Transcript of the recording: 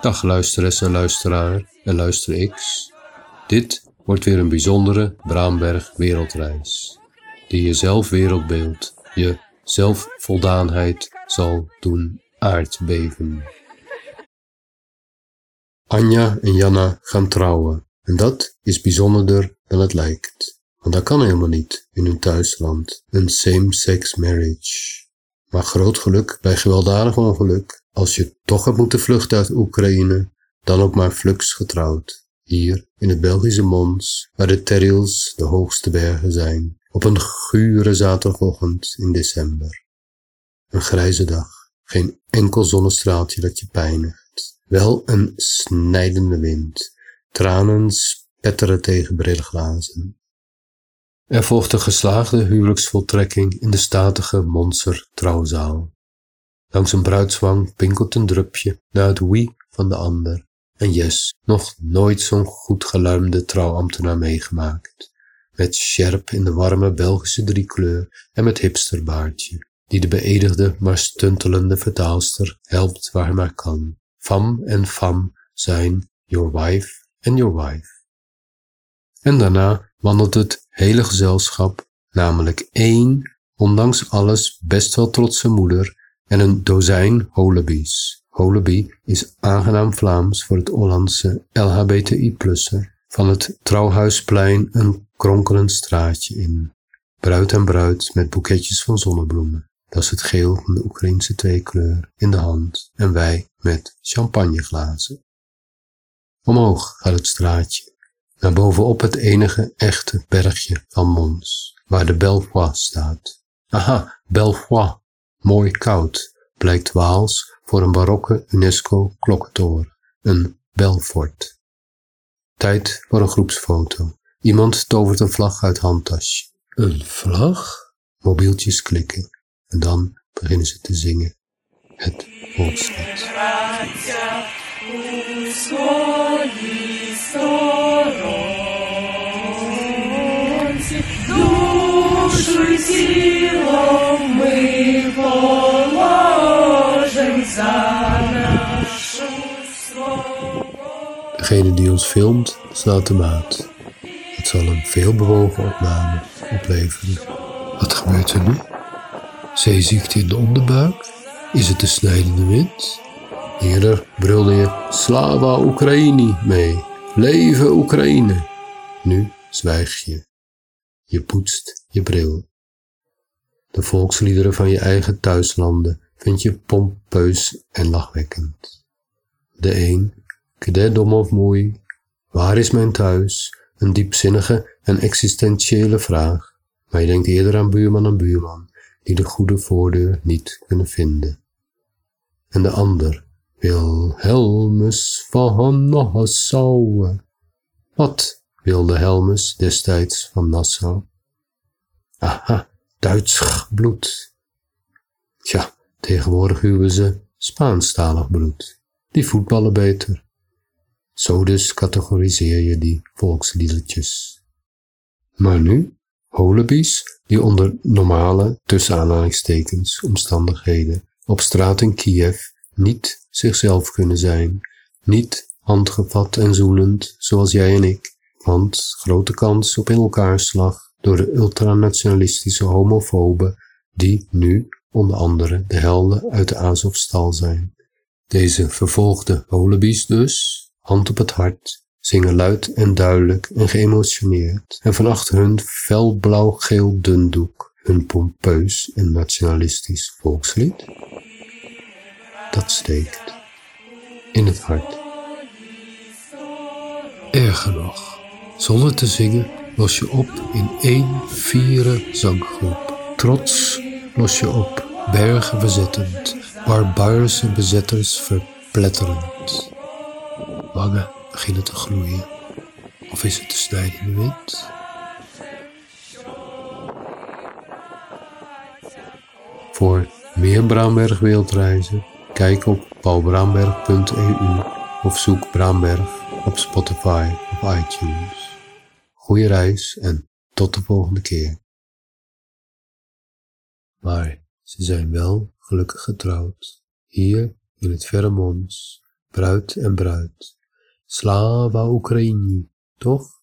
Dag luisteres en luisteraar en luister X. Dit wordt weer een bijzondere Braamberg wereldreis, die je zelfwereldbeeld, je zelfvoldaanheid zal doen aardbeven. Anja en Janna gaan trouwen en dat is bijzonderder dan het lijkt, want dat kan helemaal niet in hun thuisland, een same-sex marriage. Maar groot geluk bij gewelddadig ongeluk, als je toch hebt moeten vluchten uit Oekraïne, dan ook maar flux getrouwd. Hier in het Belgische Mons, waar de Terrils de hoogste bergen zijn, op een gure zaterdagochtend in december. Een grijze dag, geen enkel zonnestraaltje dat je pijnigt, wel een snijdende wind, tranen spetteren tegen brilglazen. Er volgt een geslaagde huwelijksvoltrekking in de statige Monser trouwzaal. Langs een bruidswang pinkelt een drupje naar het wie van de ander. En yes, nog nooit zo'n goed geluimde trouwambtenaar meegemaakt. Met sjerp in de warme Belgische driekleur en met hipsterbaardje, die de beëdigde maar stuntelende vertaalster helpt waar hij maar kan. Fam en fam zijn your wife and your wife. En daarna wandelt het hele gezelschap, namelijk één, ondanks alles best wel trotse moeder en een dozijn holibies. Holibi is aangenaam Vlaams voor het Hollandse LHBTI-plusser. Van het Trouwhuisplein een kronkelend straatje in. Bruid en bruid met boeketjes van zonnebloemen. Dat is het geel van de Oekraïnse tweekleur in de hand en wij met champagneglazen. Omhoog gaat het straatje, naar bovenop het enige echte bergje van Mons, waar de Belfoy staat. Aha, Belfoy, Mooi koud blijkt Waals voor een barokke UNESCO-klokkentoren, een belfort. Tijd voor een groepsfoto. Iemand tovert een vlag uit handtas. Een vlag? Mobieltjes klikken en dan beginnen ze te zingen. Het volkslied. Degene die ons filmt staat de maat. Het zal een veelbewogen opname opleveren. Wat gebeurt er nu? Zeeziekte in de onderbuik? Is het de snijdende wind? Eerder brulde je Slava Oekraïni mee. Leven Oekraïne. Nu zwijg je. Je poetst je bril. De volksliederen van je eigen thuislanden vind je pompeus en lachwekkend. De een, dom of moei, waar is mijn thuis? Een diepzinnige en existentiële vraag, maar je denkt eerder aan buurman en buurman, die de goede voordeur niet kunnen vinden. En de ander, Wilhelmus van Nassau. Wat wilde Helmus destijds van Nassau? Aha, Duits bloed. Tja, tegenwoordig huwen ze Spaanstalig bloed. Die voetballen beter. Zo dus categoriseer je die volksliedertjes. Maar nu, holibies die onder normale, tussen aanhalingstekens, omstandigheden op straat in Kiev niet zichzelf kunnen zijn, niet handgevat en zoelend zoals jij en ik, want grote kans op in elkaar slag door de ultranationalistische homofoben die nu onder andere de helden uit de Azovstal zijn. Deze vervolgde holibies dus, hand op het hart, zingen luid en duidelijk en geëmotioneerd en van achter hun felblauw-geel dundoek hun pompeus en nationalistisch volkslied. Dat steekt in het hart. Erger nog, zonder te zingen los je op in één vieren zanggroep. Trots los je op, bergen verzettend, barbaarse bezetters verpletterend. Wangen beginnen te gloeien, of is het de snijdende wind? Voor meer Braamberg wereldreizen, kijk op paulbraamberg.eu of zoek Braamberg op Spotify of iTunes. Goeie reis en tot de volgende keer. Maar ze zijn wel gelukkig getrouwd, hier in het verre Mons, bruid en bruid. Slava Oekraïne, toch?